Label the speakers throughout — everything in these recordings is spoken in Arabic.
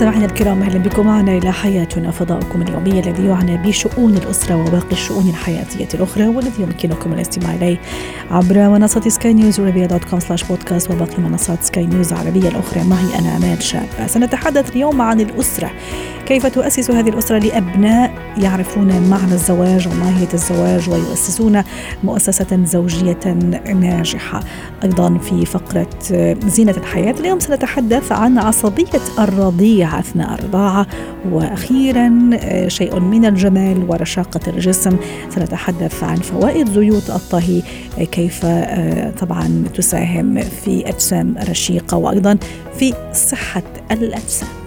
Speaker 1: مستمعينا الكرام أهلا بكم معنا إلى حياتنا فضاؤكم اليومي الذي يعنى بشؤون الأسرة وباقي الشؤون الحياتية الأخرى والذي يمكنكم الاستماع إليه عبر منصة سكاي نيوز عربيه dot com slash podcast وباقي منصات سكاي نيوز العربية الأخرى. معي أنا أمال شاب سنتحدث اليوم عن الأسرة. كيف تؤسس هذه الأسرة لأبناء يعرفون معنى الزواج وماهية الزواج ويؤسسون مؤسسة زوجية ناجحة؟ أيضا في فقرة زينة الحياة. اليوم سنتحدث عن عصبية الرضيع. أثناء الرضاعة وأخيرا آه، شيء من الجمال ورشاقة الجسم. سنتحدث عن فوائد زيوت الطهي آه، كيف آه، طبعا تساهم في أجسام رشيقة وأيضا في صحة الأجسام.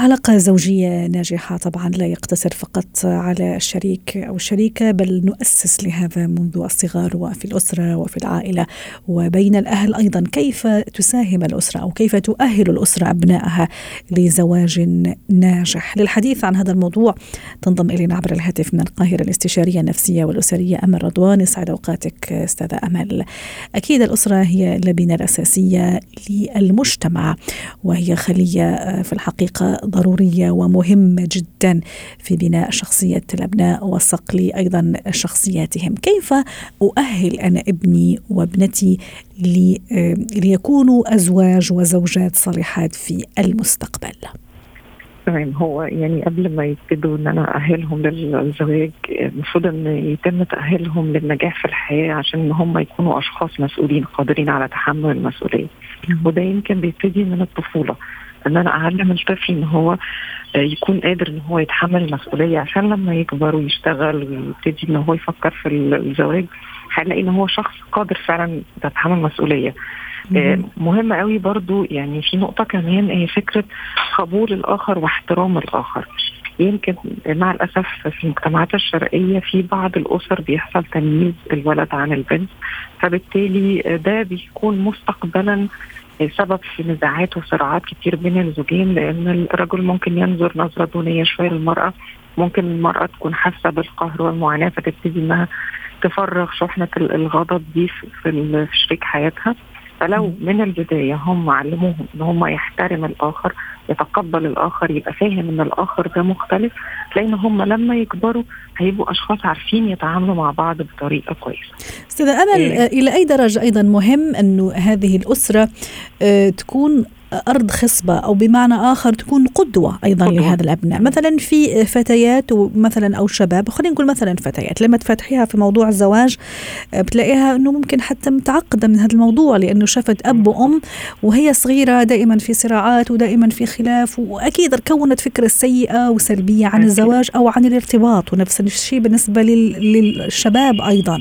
Speaker 1: علاقة زوجية ناجحة. طبعا لا يقتصر فقط على الشريك أو الشريكة بل نؤسس لهذا منذ الصغر وفي الأسرة وفي العائلة وبين الأهل أيضا. كيف تساهم الأسرة أو كيف تؤهل الأسرة أبنائها لزواج ناجح؟ للحديث عن هذا الموضوع تنضم إلينا عبر الهاتف من القاهرة الاستشارية النفسية والأسرية أمل رضوان. يسعد أوقاتك أستاذة أمل. أكيد الأسرة هي اللبنة الأساسية للمجتمع وهي خلية في الحقيقة ضرورية ومهمة جدا في بناء شخصية الأبناء وصقل أيضا شخصياتهم. كيف أؤهل أنا ابني وابنتي لي ليكونوا أزواج وزوجات صالحات في المستقبل؟
Speaker 2: تمام. هو يعني قبل ما يبتدوا إن أنا اهلهم للزواج المفروض إن يتم تأهيلهم للنجاح في الحياة عشان إن هم يكونوا أشخاص مسؤولين قادرين على تحمل المسؤولية. وده يمكن بيبتدي من الطفولة. إن أنا أعلم الطفل إن هو يكون قادر إن هو يتحمل المسؤولية عشان لما يكبر ويشتغل ويبتدي إن هو يفكر في الزواج هنلاقي إن هو شخص قادر فعلا يتحمل مسؤولية. مهم. قوي برضو يعني في نقطة كمان هي فكرة قبول الآخر واحترام الآخر. يمكن مع الأسف في المجتمعات الشرقية في بعض الأسر بيحصل تمييز الولد عن البنت فبالتالي ده بيكون مستقبلا سبب في نزاعات وصراعات كتير بين الزوجين لأن الرجل ممكن ينظر نظرة دونية شوية للمرأة. ممكن المرأة تكون حاسة بالقهر والمعاناة فتبتدي إنها تفرغ شحنة الغضب دي في شريك حياتها. فلو من البداية هم علموهم إن هم يحترم الآخر يتقبل الآخر يبقى فاهم إن الآخر ده مختلف تلاقي ان هم لما يكبروا هيبقوا أشخاص عارفين يتعاملوا مع بعض بطريقة كويسة.
Speaker 1: أستاذة امل إيه؟ إلى أي درجة أيضا مهم انه هذه الأسرة تكون أرض خصبة أو بمعنى آخر تكون قدوة أيضا قدوة. لهذا الأبناء. مثلا في فتيات ومثلا أو شباب خلينا نقول مثلا فتيات لما تفتحيها في موضوع الزواج بتلاقيها أنه ممكن حتى متعقدة من هذا الموضوع لأنه شافت أب وأم وهي صغيرة دائما في صراعات ودائما في خلاف وأكيد كونت فكرة سيئة وسلبية عن الزواج أو عن الارتباط ونفس الشيء بالنسبة للشباب أيضا.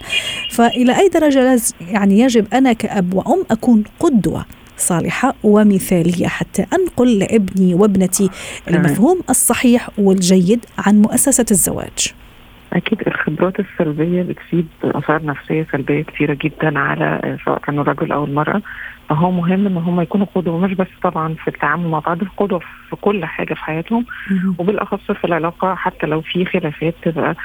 Speaker 1: فإلى أي درجة يعني يجب أنا كأب وأم أكون قدوة؟ صالحة ومثالية حتى أنقل لابني وابنتي المفهوم الصحيح والجيد عن مؤسسة الزواج.
Speaker 2: أكيد الخبرات السلبية بتسيب آثار نفسية سلبية كثيرة جدا على سواء كان الرجل أو المرأة. فهو مهم إن هم يكونوا قدوة مش بس طبعا في التعامل مع بعض قدوه في كل حاجة في حياتهم. وبالأخص في العلاقة حتى لو في خلافات تبقى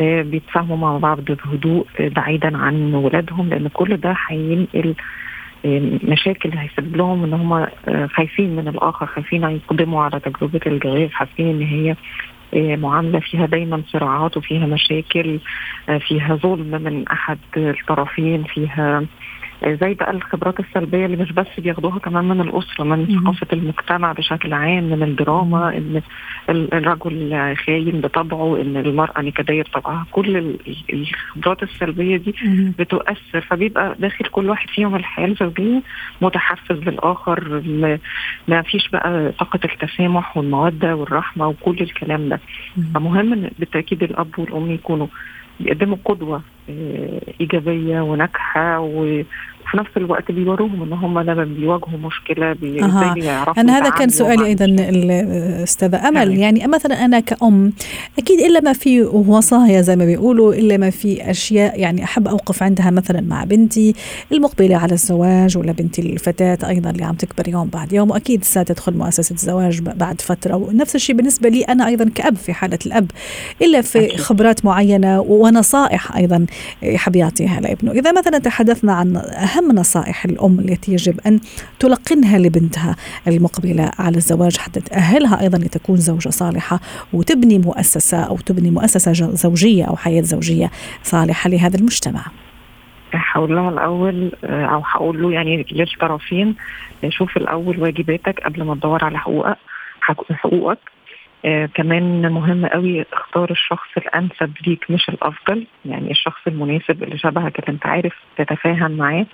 Speaker 2: بيتفاهموا مع بعض بهدوء بعيدا عن ولادهم لأن كل ده هينقل مشاكل هيسبب لهم إن هم خايفين من الآخر خايفين يقدموا على تجربة الجواز حاسين إن هي معاملة فيها دايما صراعات وفيها مشاكل فيها ظلم من أحد الطرفين فيها زي بقى الخبرات السلبية اللي مش بس بياخدوها كمان من الأسرة من ثقافة المجتمع بشكل عام من الدراما إن الرجل خاين بطبعه إن المرأة نكدية بطبعها. كل الخبرات السلبية دي بتؤثر فبيبقى داخل كل واحد فيهم الحياة الزوجيه متحفز للاخر ما فيش بقى طاقة التسامح والمودة والرحمة وكل الكلام ده. فمهم بالتأكيد الأب والأم يكونوا بيقدموا قدوة إيجابية وناجحة في نفس الوقت بيوروهم إن هم لما بيواجهوا مشكلة بي-
Speaker 1: أها.
Speaker 2: إزاي بيعرفوا
Speaker 1: أنا هذا كان سؤالي
Speaker 2: مع
Speaker 1: أيضا الأستاذة أمل
Speaker 2: تمام.
Speaker 1: يعني مثلا أنا كأم أكيد إلا ما في وصايا زي ما بيقولوا إلا ما في أشياء يعني أحب أوقف عندها مثلا مع بنتي المقبلة على الزواج ولا بنتي الفتاة أيضا اللي عم تكبر يوم بعد يوم وأكيد ستدخل مؤسسة الزواج بعد فترة ونفس الشيء بالنسبة لي أنا أيضا كأب في حالة الأب إلا في
Speaker 2: أكيد.
Speaker 1: خبرات معينة ونصائح أيضا يحب يعطيها لابنه إذا مثلا تحدثنا عن أهم نصائح الأم التي يجب أن تلقنها لبنتها المقبلة على الزواج حتى تأهلها أيضا لتكون زوجة صالحة وتبني مؤسسة أو تبني مؤسسة زوجية أو حياة زوجية صالحة لهذا المجتمع.
Speaker 2: هقول لها الأول آه، أو هقول له يعني للطرفين شوف الأول واجباتك قبل ما تدور على حقوقك حق- حقوقك. آه كمان مهم قوي اختار الشخص الأنسب ليك مش الأفضل. يعني الشخص المناسب اللي شبهك اللي أنت عارف تتفاهم معاه.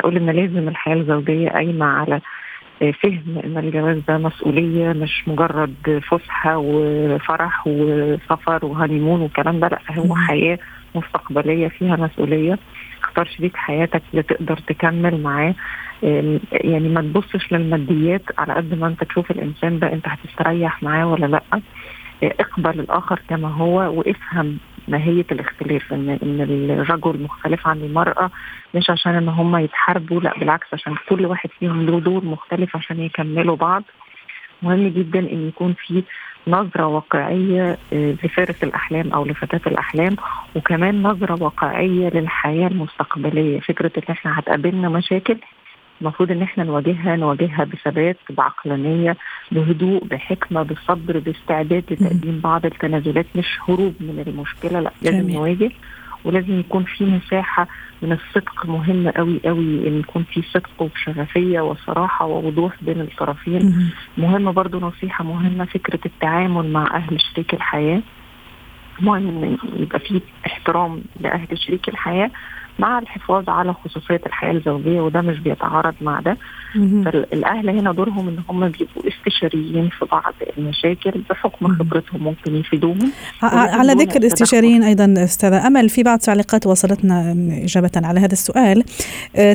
Speaker 2: أقول إن لازم الحياة الزوجية قايمة على آه، فهم إن الجواز ده مسؤولية مش مجرد فسحة وفرح وسفر وهانيمون والكلام ده لأ هو. حياة مستقبلية فيها مسؤولية. اختار شريك حياتك اللي تقدر تكمل معاه. يعني ما تبصش للماديات على قد ما انت تشوف الإنسان ده انت هتستريح معاه ولا لأ. آه، اقبل الآخر كما هو وافهم ماهية الاختلاف ان إن الرجل مختلف عن المرأة مش عشان إن هم يتحاربوا لأ بالعكس عشان كل واحد فيهم له دور مختلف عشان يكملوا بعض. مهم جدا إن يكون في نظرة واقعية آه، لفارس الأحلام أو لفتاة الأحلام وكمان نظرة واقعية للحياة المستقبلية. فكرة إن إحنا هتقابلنا مشاكل المفروض إن إحنا نواجهها نواجهها بثبات بعقلانية بهدوء بحكمة بصبر باستعداد لتقديم بعض التنازلات مش هروب من المشكلة لأ لازم. نواجه ولازم يكون في مساحة من الصدق مهم قوي قوي إن يكون في صدق وشفافية وصراحة ووضوح بين الطرفين
Speaker 1: مهم.
Speaker 2: برضو نصيحة مهمة فكرة التعامل مع أهل شريك الحياة مهم يبقى في احترام لأهل شريك الحياة مع الحفاظ على خصوصية الحياة الزوجية وده مش بيتعارض مع ده.
Speaker 1: مهم.
Speaker 2: فالأهل هنا دورهم إن هم بيبقوا استشاريين في بعض المشاكل بحكم. خبرتهم ممكن يفيدوهم.
Speaker 1: على ذكر الاستشاريين أيضا أستاذة أمل في بعض تعليقات وصلتنا إجابة على هذا السؤال.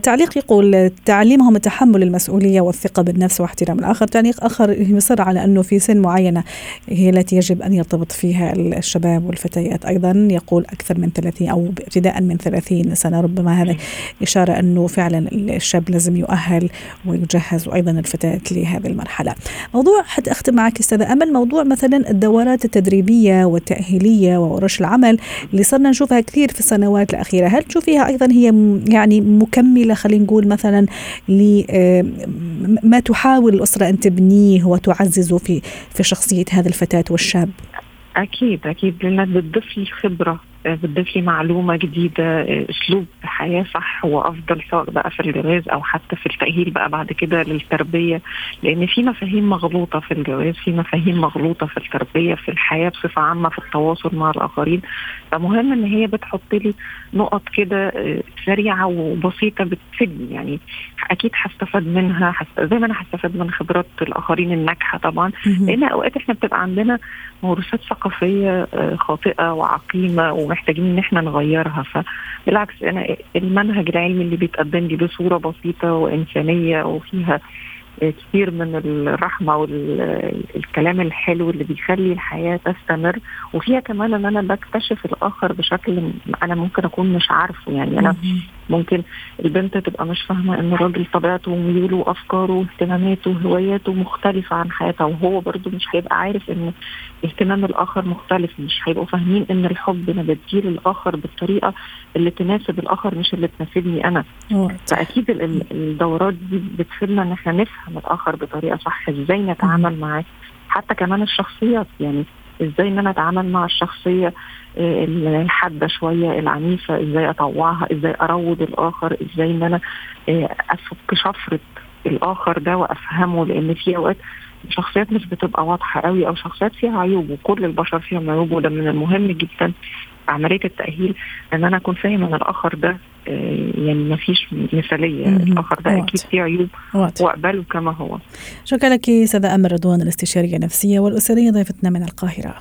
Speaker 1: تعليق يقول تعليمهم تحمل المسؤولية والثقة بالنفس واحترام الآخر. تعليق آخر يصر على أنه في سن معينة هي التي يجب أن يرتبط فيها الشباب والفتيات. أيضا يقول أكثر من 30 أو ابتداء من 30 سنة. ربما هذا إشارة أنه فعلا الشاب لازم يؤهل ويجهز وأيضا الفتاه لهذه المرحلة. موضوع حتى أختم معك أستاذة أمل موضوع مثلا الدورات التدريبية والتأهيلية وورش العمل اللي صرنا نشوفها كثير في السنوات الأخيرة. هل تشوفيها أيضا هي يعني مكملة خلينا نقول مثلا لما تحاول الأسرة أن تبنيه وتعززه في في شخصية هذه الفتاة والشاب؟
Speaker 2: أكيد أكيد. لأنها بتضيف لي خبرة. آه، بتضيف لي معلومة جديدة آه، أسلوب حياة صح وأفضل سواء بقى في الجواز أو حتى في التأهيل بقى بعد كده للتربية. لأن في مفاهيم مغلوطة في الجواز في مفاهيم مغلوطة في التربية في الحياة بصفة عامة في التواصل مع الآخرين. فمهم إن هي بتحط لي نقط كده آه، سريعة وبسيطة بتفيدني يعني أكيد هستفاد منها زي ما أنا هستفاد من خبرات الآخرين الناجحة طبعا. لأن أوقات إحنا بتبقى عندنا موروثات ثقافية آه، خاطئة وعقيمة ومحتاجين إن إحنا نغيرها. فبالعكس أنا المنهج العلمي اللي بيتقدم لي بصوره بسيطة وإنسانية وفيها كتير من الرحمة والكلام الحلو اللي بيخلي الحياة تستمر. وفيها كمان إن أنا بكتشف الآخر بشكل أنا ممكن أكون مش عارفه. يعني أنا ممكن البنت تبقى مش فاهمة إن الراجل طبيعته وميوله وأفكاره واهتماماته وهواياته مختلفة عن حياتها وهو برضو مش هيبقى عارف إن اهتمام الآخر مختلف مش هيبقوا فاهمين إن الحب أنا بديه للاخر بالطريقة اللي تناسب الآخر مش اللي تناسبني أنا. فأكيد ال- ال- الدورات دي بتفيدنا إن إحنا نفهم الآخر بطريقة صح إزاي نتعامل معاه حتى كمان الشخصيات يعني إزاي إن أنا أتعامل مع الشخصية آه، الحادة شوية العنيفة إزاي أطوعها إزاي أروض الآخر إزاي إن أنا آه، أفك شفرة الآخر ده وأفهمه لأن في أوقات شخصيات مش بتبقى واضحة قوي أو شخصيات فيها عيوب وكل البشر فيهم عيوب وده من المهم جدا عملية التأهيل إن أنا أكون فاهم إن الآخر ده يعني ما فيش
Speaker 1: مثالية.
Speaker 2: الآخر ده. أكيد فيه عيوب. واقبله كما هو
Speaker 1: شكرا لك استاذه أمل رضوان الاستشارية النفسية والأسرية ضيفتنا من القاهرة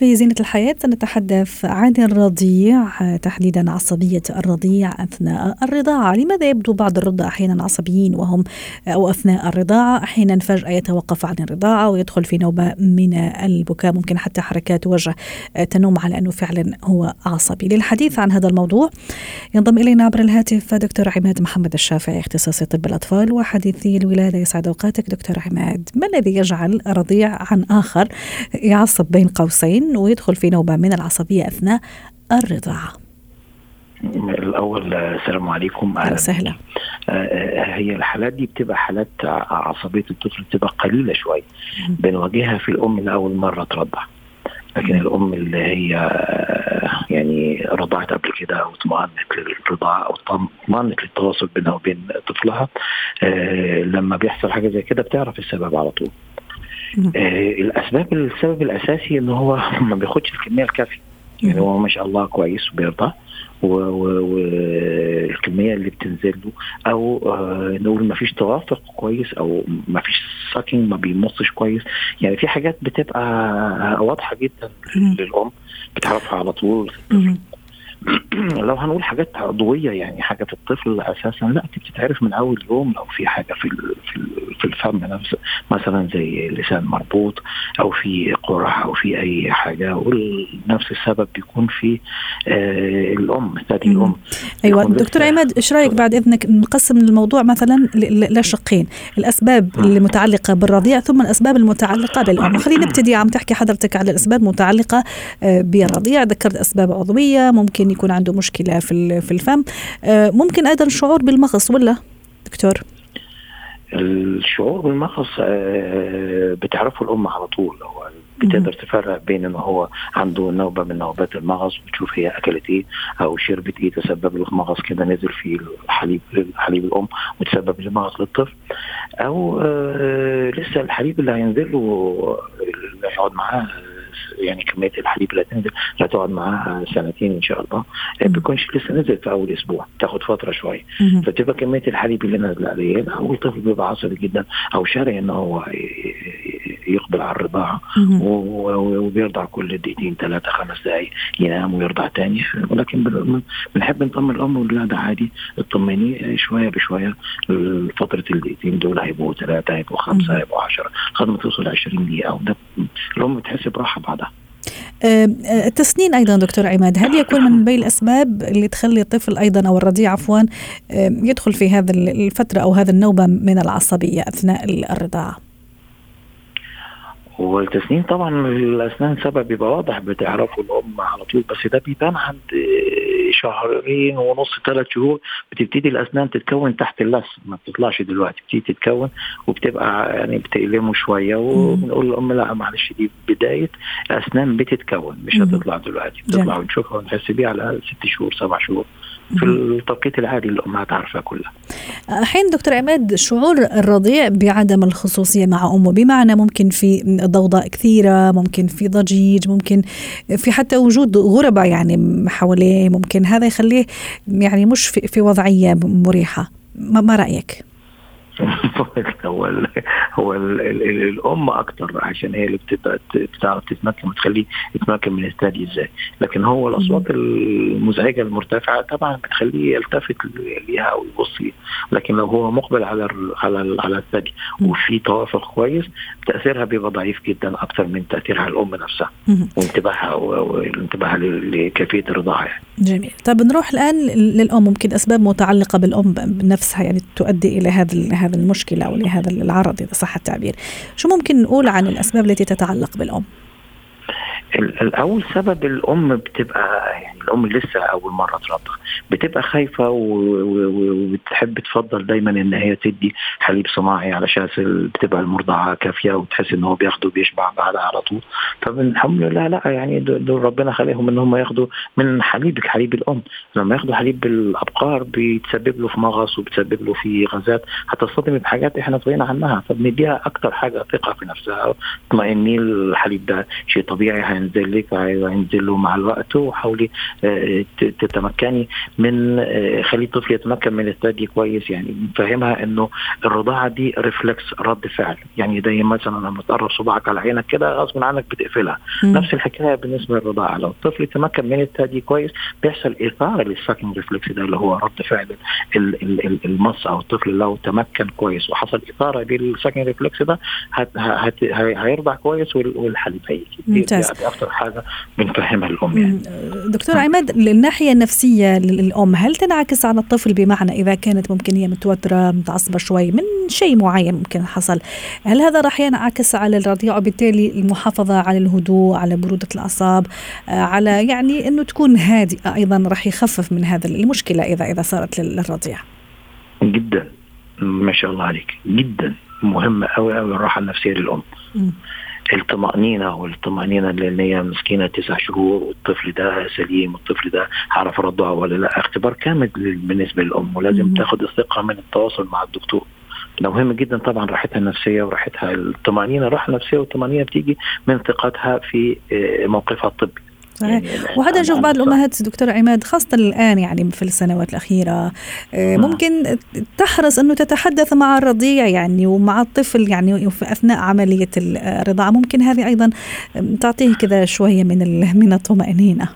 Speaker 1: في زينة الحياة سنتحدث عن الرضيع تحديدا عصبية الرضيع أثناء الرضاعة. لماذا يبدو بعض الرضع أحيانا عصبيين وهم أو أثناء الرضاعة؟ أحيانا فجأة يتوقف عن الرضاعة ويدخل في نوبة من البكاء. ممكن حتى حركات وجه تنم على أنه فعلا هو عصبي. للحديث عن هذا الموضوع ينضم إلينا عبر الهاتف دكتور عماد محمد الشافعي اختصاصي طب الأطفال وحديثي الولادة يسعد أوقاتك. دكتور عماد ما الذي يجعل رضيع عن آخر يعصب بين قوسين؟ ويدخل في نوبة من العصبية أثناء الرضاعة.
Speaker 3: الأول السلام عليكم.
Speaker 1: أهلا. وسهلا.
Speaker 3: هي الحالات دي بتبقى حالات عصبية الطفل بتبقى قليلة شوية. بنواجهها في الأم اللي اول مرة ترضع. لكن الأم اللي هي يعني رضعت قبل كده أو اطمأنت للرضاعة أو اطمأنت للتواصل بينها وبين طفلها لما بيحصل حاجة زي كده بتعرف السبب على طول. الأسباب السبب الأساسي إن هو ما بياخدش الكمية الكافية. يعني هو ما شاء الله كويس وبيرضع والكميه اللي بتنزل له أو آه نقول ما فيش توافق كويس أو ما فيش ساكينج ما بيمصش كويس. يعني في حاجات بتبقى واضحة جدا للأم بتعرفها على طول. لو هنقول حاجات عضوية يعني حاجة في الطفل أساسا لا دي بتتعرف من أول يوم لو في حاجة في في في الفم نفسه مثلا زي لسان مربوط أو في قرح أو في أي حاجة ونفس السبب بيكون في آه الأم ثدي الأم.
Speaker 1: أيوه دكتور عماد إيش رأيك بعد إذنك نقسم الموضوع مثلا لشقين؟ الأسباب المتعلقة بالرضيع ثم الأسباب المتعلقة بالأم. خلينا نبتدي عم تحكي حضرتك على الأسباب المتعلقة بالرضيع. ذكرت أسباب عضوية ممكن يكون عنده مشكلة في في الفم. ممكن أيضا شعور بالمغص ولا دكتور؟
Speaker 3: الشعور بالمغص بتعرفه الأم على طول. هو بتقدر تفرق بين ان هو عنده نوبة من نوبات المغص وتشوف هي أكلت إيه أو شربت إيه تسبب له مغص كده نزل في الحليب حليب الأم وتسبب لمغص للطفل. أو آه لسه الحليب اللي هينزل له اللي هيقعد معاه يعني كمية الحليب اللي هتنزل هتقعد معاها سنتين إن شاء الله. ما بيكونش لسه نزل في أول أسبوع تاخد فترة شوية. فتبقى كمية الحليب اللي نازلة قليله أو الطفل بيبقى عصبي جدا أو شارع إن هو يقبل على الرضاعة وبيرضع كل دقيقتين ثلاثة خمس دقائق ينام ويرضع تاني. ولكن بنحب نطمن الام ونقول لها ده عادي. اطمني شوية بشوية فترة الدقيقتين دول هيبقوا ثلاثة هيبقوا خمسة هيبقوا 10 لغايه ما توصل 20 دقيقة وده الام بتحس براحة بعدها
Speaker 1: التسنين أيضا دكتور عماد. هل يكون من بين الأسباب اللي تخلي الطفل أيضا أو الرضيع عفوا يدخل في هذا الفترة أو هذا النوبة من العصبية أثناء الرضاعة؟
Speaker 3: هو التسنين طبعا الأسنان سبب بيبقى واضح بتعرفه الأم على طول بس ده بيبان عند شهرين ونص ثلاث شهور بتبتدي الأسنان تتكون تحت اللثه ما بتطلعش دلوقتي بتبتدي تتكون وبتبقى يعني بتألمه شوية وبنقول للأم لا معلش دي بداية الأسنان بتتكون مش هتطلع دلوقتي بتطلع ونشوفها ونحس بيها على ست شهور سبع شهور. في التوقيت العادي اللي الامهات عارفاه كلها.
Speaker 1: الحين دكتور عماد شعور الرضيع بعدم الخصوصية مع أمه بمعنى ممكن في ضوضاء كثيرة، ممكن في ضجيج، ممكن في حتى وجود غرباء يعني حواليه، ممكن هذا يخليه يعني مش في, في وضعية مريحة. ما رأيك؟
Speaker 3: هو ال هو ال ال ال الأم أكتر عشان هي اللي بتبقى بتعرف تتمكن وتخليه يتمكن من الثدي إزاي. لكن هو الأصوات المزعجة المرتفعة طبعا بتخليه يلتفت ليها أو يبص ليها. لكن لو هو مقبل على ال على ال على الثدي وفي توافق كويس تأثيرها بيبقى ضعيف جدا أكتر من تأثيرها على الأم نفسها وانتباهها والانتباه لكيفية الرضاعه يعني.
Speaker 1: جميل. طب نروح الآن للأم ممكن أسباب متعلقة بالأم نفسها يعني تؤدي إلى هذا هذا المشكلة أو لهذا العرض إذا صح التعبير. شو ممكن نقول عن الأسباب التي تتعلق بالأم؟
Speaker 3: الأول سبب الأم بتبقى يعني الأم لسه أول مرة ترضع بتبقى خايفة وبتحب تفضل دايما إن هي تدي حليب صناعي علشان بتبقى المرضعة كافية وتحس إن هو بياخده بيشبع بعدها على طول. فالحمد لله لا يعني دول ربنا خليهم إن هم ياخدوا من حليبك حليب الأم. لما ياخدوا حليب الأبقار بيتسبب له في مغص وبتسبب له في غازات هتصطدمي بحاجات إحنا طوينا عنها. فبنديها أكتر حاجة ثقة في نفسها. اطمئني الحليب ده شيء طبيعي هينزل لك هينزل له مع الوقت وحاولي تتمكني من آه، خلي الطفل يتمكن من الثدي كويس. يعني نفهمها إنه الرضاعة دي ريفلكس رد فعل. يعني زي مثلا لما تقرب صباعك على عينك كده غصب عنك بتقفلها. م. نفس الحكاية بالنسبة للرضاعة. لو الطفل يتمكن من الثدي كويس بيحصل اثاره لل sucking reflex ده اللي هو رد فعل المص أو الطفل لو تمكن كويس وحصل اثاره لل sucking reflex ده هت هت هيرضع كويس والحليب هيجي
Speaker 1: ممتاز.
Speaker 3: دي أكثر حاجة بنفهمها الام يعني.
Speaker 1: دكتور عماد الناحيه النفسية للأم هل تنعكس على الطفل بمعنى إذا كانت ممكن هي متوترة متعصبة شوي من شيء معين ممكن حصل؟ هل هذا راح ينعكس على الرضيع؟ وبالتالي المحافظة على الهدوء على برودة الأعصاب على يعني إنه تكون هادئة أيضا راح يخفف من هذا المشكلة إذا إذا صارت للرضيع.
Speaker 3: جدا. ما شاء الله عليك. جدا. مهمه قوي قوي الراحة النفسية للأم. م. الطمأنينة والطمأنينة اللي هي مسكينة تسع شهور والطفل ده سليم والطفل ده هعرف ارضعه ولا لأ؟ اختبار كامل بالنسبة للأم ولازم تاخد الثقة من التواصل مع الدكتور. ده مهم جدا طبعا راحتها النفسية وراحتها الطمأنينة الراحه النفسيه والطمانينه بتيجي من ثقتها في آه، موقفها الطبي.
Speaker 1: صحيح. يعني وهذا نشوف بعض الأمهات دكتور عماد خاصة الآن يعني في السنوات الأخيرة آه، نعم. ممكن تحرص أنه تتحدث مع الرضيع يعني ومع الطفل يعني في أثناء عملية الرضاعة. ممكن هذه أيضا تعطيه كذا شوية من من الطمأنينة.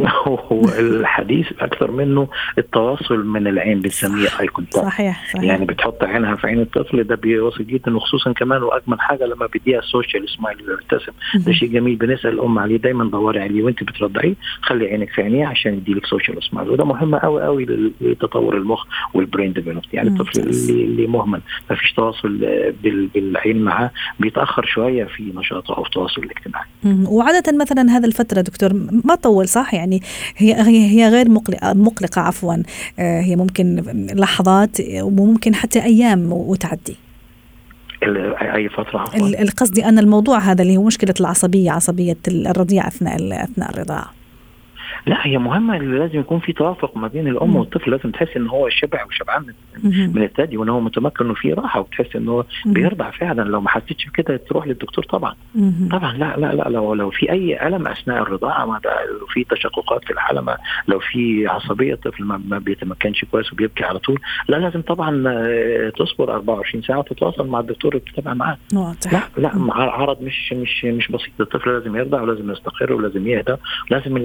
Speaker 3: هو الحديث أكثر منه التواصل من العين بنسميه eye contact
Speaker 1: صحيح, صحيح.
Speaker 3: يعني بتحط عينها في عين الطفل ده بيوصل جدا وخصوصا كمان وأجمل حاجة لما بيديها ال social smile بيبتسم ده شيء جميل بنسأل الأم عليه دايما دوري عليه. وأنت بترضعيه خلي عينك في عينيه عشان يديلك social smile. وده مهم قوي قوي لتطور المخ وال brain development يعني الطفل اللي, اللي مهمل ما فيش تواصل بالعين معاه بيتأخر شوية في نشاطه أو التواصل الاجتماعي.
Speaker 1: وعادة مثلا هذا الفترة دكتور ما طول صح؟ يعني هي هي غير مقلقة مقلقة عفوا. آه، هي ممكن لحظات وممكن حتى أيام وتعدي.
Speaker 3: أي فترة عفوا.
Speaker 1: القصدي أن الموضوع هذا اللي هو مشكلة العصبية عصبية الرضيع أثناء أثناء الرضاعة.
Speaker 3: لا هي مهمة لازم يكون في توافق ما بين الأم والطفل لازم تحس إن هو شبع وشبعان من الثدي وإن هو متمكن إنه في راحة وتحس ان هو بيرضع فعلا. لو ما حسيتش بكده تروح للدكتور طبعا. طبعا لا لا لا لو لو في أي ألم أثناء الرضاعة ما لو في تشققات في الحلمه لو في عصبية الطفل ما بيتمكنش كويس وبيبكي على طول لا لازم طبعا آه، تصبر 24 ساعة وتتواصل مع الدكتور اللي بتتابع معاه. لا لا عرض مش مش مش بسيط. الطفل لازم يرضع ولازم يستقر ولازم يهدى لازم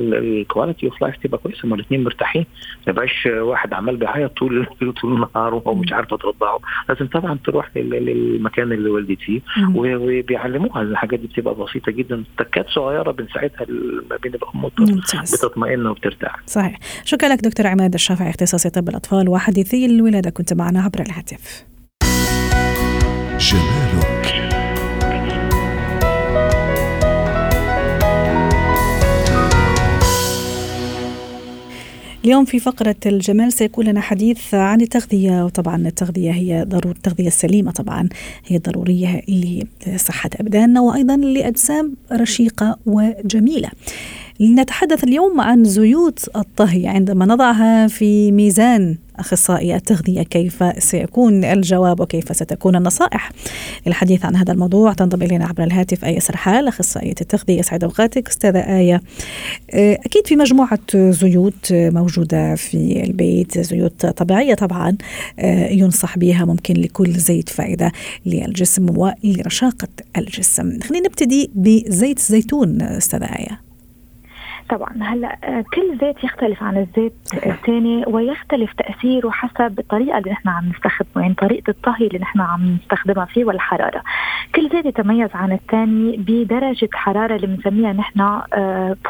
Speaker 3: ال quality of life تبقى كويسه هما الاثنين مرتاحين. ما يبقاش واحد عمال بيعيط طول طول النهار وهو مش عارفه ترضعه لازم طبعا تروح للمكان اللي ولدت فيه وبيعلموها الحاجات دي بتبقى بسيطة جدا. تكات صغيرة بنساعدها ما بين الأم والطفل بتطمئن وبترتاح.
Speaker 1: صحيح. شكرا لك دكتور عماد الشافعي اختصاصي طب الأطفال وحديثي الولادة كنت معنا عبر الهاتف. جمالك اليوم في فقرة الجمال سيكون لنا حديث عن التغذية وطبعا التغذية هي ضرورة التغذية السليمة طبعا هي ضرورية لصحة أبداننا وأيضا لأجسام رشيقة وجميلة. لنتحدث اليوم عن زيوت الطهي عندما نضعها في ميزان أخصائي التغذية كيف سيكون الجواب وكيف ستكون النصائح؟ الحديث عن هذا الموضوع تنضم إلينا عبر الهاتف آية سرحال أخصائية التغذية سعيد أوقاتك أستاذة آية. آه، أكيد في مجموعة زيوت موجودة في البيت زيوت طبيعية طبعا آه، ينصح بها ممكن لكل زيت فائدة للجسم ولرشاقة الجسم. خلينا نبتدي بزيت الزيتون أستاذة آية.
Speaker 4: طبعا. هلا آه، كل زيت يختلف عن الزيت الثاني ويختلف تأثيره حسب الطريقة اللي نحن عم نستخدمه يعني طريقة الطهي اللي نحن عم نستخدمها فيه والحرارة. كل زيت يتميز عن الثاني بدرجة حرارة اللي بنسميها نحن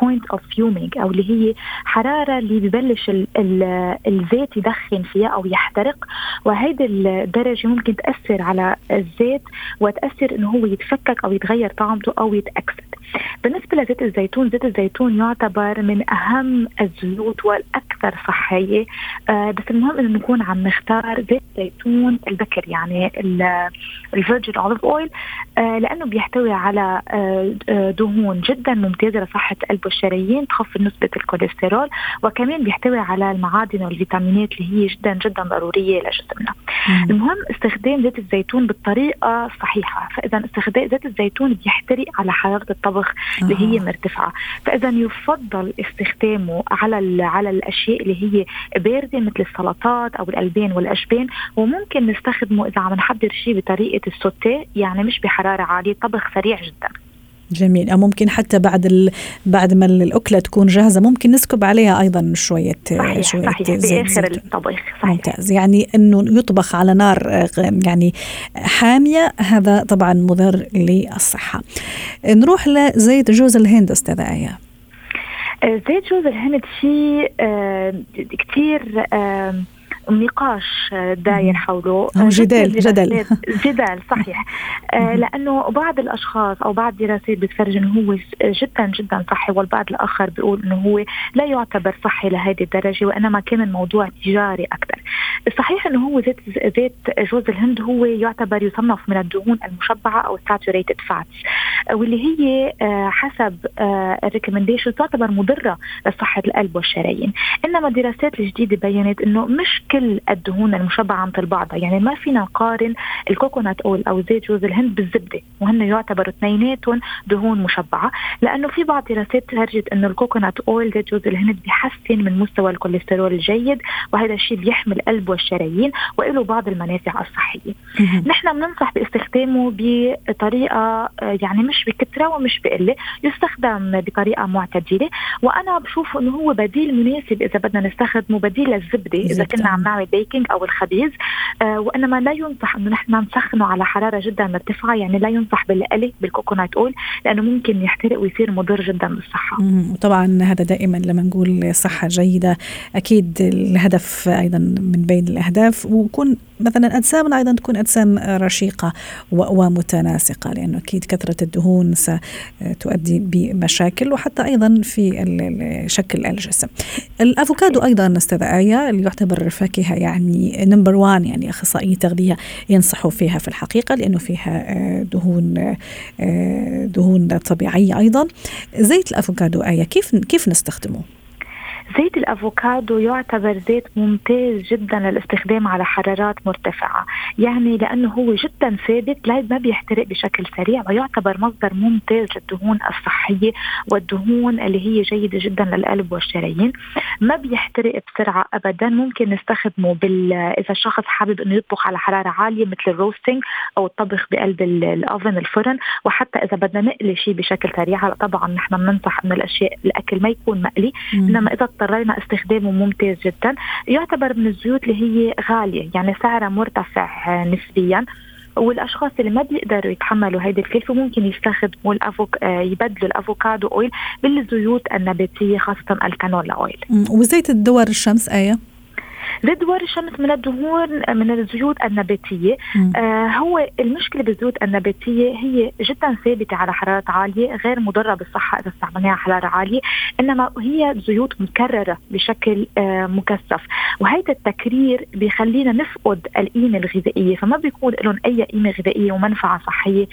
Speaker 4: point of fuming أو اللي هي حرارة اللي ببلش ال ال الزيت يدخن فيها أو يحترق. وهيدي الدرجة ممكن تأثر على الزيت وتأثر إنه هو يتفكك أو يتغير طعمته أو يتأكسد. بالنسبة لزيت الزيتون زيت الزيتون يعتبر من أهم الزيوت والأكثر صحية. آه بس المهم إنه نكون عم نختار زيت زيتون البكر يعني ال virgin olive oil. آه، لأنه بيحتوي على آه، آه، دهون جدا ممتازة لصحة القلب والشرايين تخفض نسبة الكوليسترول وكمان بيحتوي على المعادن والفيتامينات اللي هي جدا جدا ضرورية لجسمنا. المهم استخدام زيت الزيتون بالطريقة الصحيحه، فاذا استخدام زيت الزيتون بيحترق على حرارة الطبخ اللي هي مرتفعة، فإذا يفضل استخدامه على على الأشياء اللي هي باردة مثل السلطات أو الألبان والأشبان وممكن نستخدمه إذا عم نحضر شيء بطريقة السوتيه يعني مش بحرارة عالية طبخ سريع جدا.
Speaker 1: جميل. أو ممكن حتى بعد ال... بعد ما الأكلة تكون جاهزة ممكن نسكب عليها أيضا شوية
Speaker 4: صحيح شوية صحيح بآخر الطبخ صحيح.
Speaker 1: ممتاز. يعني أنه يطبخ على نار يعني حامية هذا طبعا مضر للصحة. نروح لزيت جوز الهند أستاذة آية.
Speaker 4: زيت جوز الهند شيء آه كثير آه نقاش داير حوله.
Speaker 1: أو جدال جدل
Speaker 4: جدال صحيح. آه لأنه بعض الأشخاص أو بعض الدراسات بتفرج إنه هو جدا جدا صحي والبعض الآخر بيقول إنه هو لا يعتبر صحي لهذه الدرجة وإنما كان الموضوع تجاري أكثر. الصحيح إنه هو زيت زيت جوز الهند هو يعتبر يصنف من الدهون المشبعة أو saturated fats واللي هي آه حسب آه ال recommendation تعتبر مضرة لصحة القلب والشرايين. إنما الدراسات الجديدة بينت إنه مش كل الدهون المشبعة عن بعضها يعني ما فينا نقارن ال coconut oil أو زيت جوز الهند بالزبدة. وهن يعتبروا اثنيناتهم دهون مشبعة. لأنه في بعض دراسات فرجت إنه ال coconut oil زيت جوز الهند بيحسن من مستوى الكوليسترول الجيد وهذا الشيء بيحمي القلب والشرايين وله بعض المنافع الصحية. نحن بننصح باستخدامه بطريقة يعني مش بكثرة ومش بقلة يستخدم بطريقة معتدلة. وأنا بشوف إنه هو بديل مناسب إذا بدنا نستخدمه بديل للزبدة إذا كنا عم نعمل baking أو الخبيز آه وإنما لا ينصح إنه نحن نسخنه على حرارة جدا مرتفعة يعني لا ينصح بالقلي بالكوكونات اول لأنه ممكن يحترق ويصير مضر جدا بالصحة.
Speaker 1: وطبعا هذا دائما لما نقول صحة جيدة أكيد الهدف أيضا من بين الأهداف ويكون مثلا أجسامنا أيضا تكون أجسام رشيقة ومتناسقة لأنه أكيد كثرة الدهون ستؤدي بمشاكل وحتى أيضا في شكل الجسم. الأفوكادو أيضا أستاذة آية اللي يعتبر فاكهة يعني number one يعني اخصائي تغذية ينصحوا فيها في الحقيقة لأنه فيها دهون دهون طبيعية أيضا. زيت الأفوكادو آية كيف كيف نستخدمه؟
Speaker 4: زيت الأفوكادو يعتبر زيت ممتاز جدا للاستخدام على حرارات مرتفعة، يعني لأنه هو جدا ثابت لا ما بيحترق بشكل سريع ويعتبر مصدر ممتاز للدهون الصحية والدهون اللي هي جيدة جدا للقلب والشرايين، ما بيحترق بسرعة ابدا، ممكن نستخدمه بال إذا الشخص حابب إنه يطبخ على حرارة عالية مثل ال roasting أو الطبخ بقلب ال oven الفرن، وحتى إذا بدنا نقلي شيء بشكل سريع هلا طبعا نحن بننصح إنه الاشياء الأكل ما يكون مقلي، إنما إذا اضطرينا استخدامه ممتاز جدا. يعتبر من الزيوت اللي هي غالية يعني سعرها مرتفع نسبيا. والأشخاص اللي ما بيقدروا يتحملوا هيدي الكلفة ممكن يستخدموا ال avoc يبدلوا ال avocado oil بالزيوت النباتية خاصة الكانولا اويل
Speaker 1: وزيت الدور الشمس
Speaker 4: أية؟ دوار الشمس من الدهون من الزيوت النباتية. آه هو المشكلة بالزيوت النباتية هي جدا ثابتة على حرارات عالية غير مضرة بالصحة إذا استعملناها على حرارة عالية إنما هي زيوت مكررة بشكل آه مكثف. وهذا التكرير بيخلينا نفقد القيمة الغذائية فما بيكون لهم أي قيمة غذائية ومنفعة صحية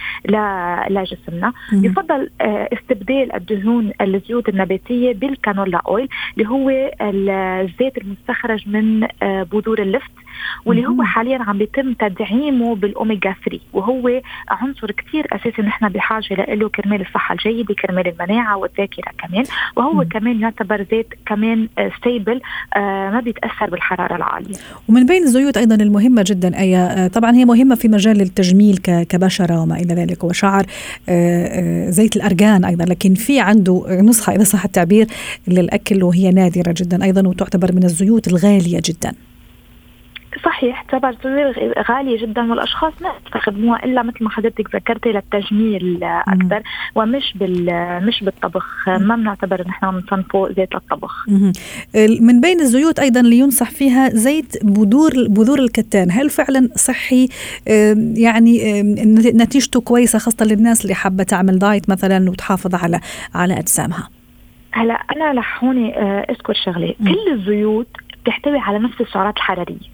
Speaker 4: لجسمنا يفضل آه استبدال الدهون الزيوت النباتية بال canola oil اللي هو الزيت المستخرج من بذور اللفت. واللي هو حاليا عم بيتم تدعيمه بالأوميجا 3 وهو عنصر كثير أساسي نحن بحاجة له كرمال الصحة الجيدة كرمال المناعة والذاكرة كمان وهو مم. كمان يعتبر زيت كمان stable آه ما بيتأثر بالحرارة العالية.
Speaker 1: ومن بين الزيوت أيضا المهمة جدا أي طبعا هي مهمة في مجال التجميل كبشرة وما إلى ذلك وشعر آه زيت الأرجان أيضا لكن في عنده نسخة اذا صح التعبير للأكل وهي نادرة جدا أيضا وتعتبر من الزيوت الغالية جدا.
Speaker 4: صحيح تعتبر غالية جدا والأشخاص ما يستخدموها إلا مثل ما حضرتك ذكرتي للتجميل أكثر ومش بال مش بالطبخ. ما بنعتبر نحن عم نصنفه زيت للطبخ.
Speaker 1: من بين الزيوت أيضا اللي ينصح فيها زيت بذور بذور الكتان. هل فعلا صحي؟ يعني نتيجته كويسة خاصة للناس اللي حابة تعمل دايت مثلا وتحافظ على على أجسامها؟
Speaker 4: هلأ أنا رح هون أذكر شغلة. كل الزيوت بتحتوي على نفس السعرات الحرارية.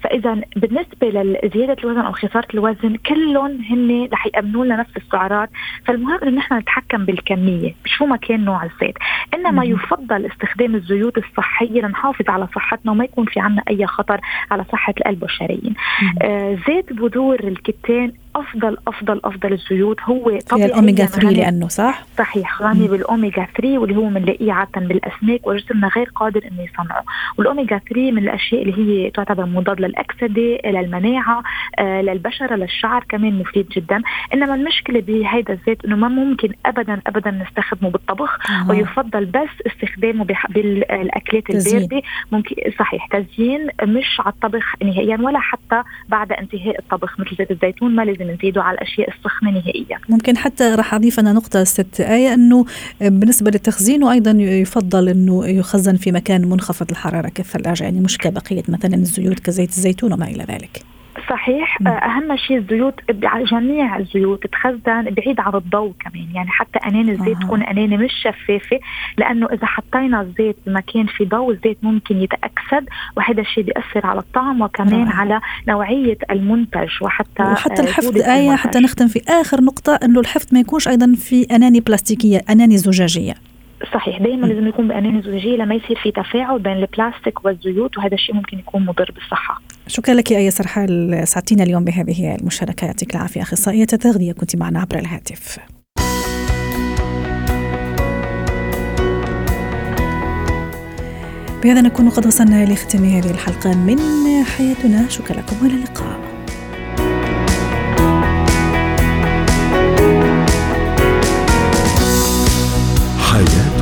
Speaker 4: فإذا بالنسبة لزيادة الوزن أو خسارة الوزن كلهم هن رح يأمنوا لنا نفس السعرات. فالمهم إنه نحن نتحكم بالكمية شو ما كان نوع الزيت. إنما يفضل استخدام الزيوت الصحية لنحافظ على صحتنا وما يكون في عنا أي خطر على صحة القلب والشرايين. آه زيت بذور الكتان أفضل أفضل أفضل الزيوت. هو
Speaker 1: طبيعي الأوميجا 3 لأنه صح؟
Speaker 4: صحيح غني بالأوميجا 3 واللي هو بنلاقيه عاده بالأسماك وجسمنا غير قادر إنه يصنعه. والأوميجا 3 من الأشياء اللي هي تعتبر مضاد للأكسدة للمناعة آه للبشرة للشعر كمان مفيد جدا. إنما المشكلة بهيدا الزيت إنه ما ممكن ابدا ابدا نستخدمه بالطبخ آه. ويفضل بس استخدامه بالأكلات الباردة. ممكن صحيح تزيين مش على الطبخ نهائيا ولا حتى بعد انتهاء الطبخ مثل زيت الزيتون ما لازم نزيده على الأشياء السخنة نهائيا.
Speaker 1: ممكن حتى راح أضيف أنا نقطة ست آية إنه بالنسبة للتخزين وأيضا يفضل إنه يخزن في مكان منخفض الحرارة كالثلاجه يعني مش كبقية مثلا الزيوت كزيت الزيتون وما إلى ذلك.
Speaker 4: صحيح م. أهم شيء الزيوت جميع الزيوت تخزن بعيد عن الضوء كمان يعني حتى انان الزيت آه. تكون أنانة مش شفافة لأنه إذا حطينا الزيت بمكان في ضوء الزيت ممكن يتأكسد وهذا الشيء بيأثر على الطعم وكمان آه. على نوعية المنتج وحتى
Speaker 1: وحتى الحفظ إيه حتى نختم في آخر نقطة إنه الحفظ ما يكونش أيضا في اناني بلاستيكية اناني زجاجية
Speaker 4: صحيح دائما لازم يكون باناني زجاجية لما يصير في تفاعل بين البلاستيك والزيوت وهذا الشيء ممكن يكون مضر بالصحة
Speaker 1: شكرا لك يا أيسر حال سعدتينا اليوم بهذه المشاركة؟ يعطيك العافية أخصائية التغذية كنت معنا عبر الهاتف. بهذا نكون قد وصلنا لختام هذه الحلقة من حياتنا. شكرا لكم وإلى اللقاء. حياتي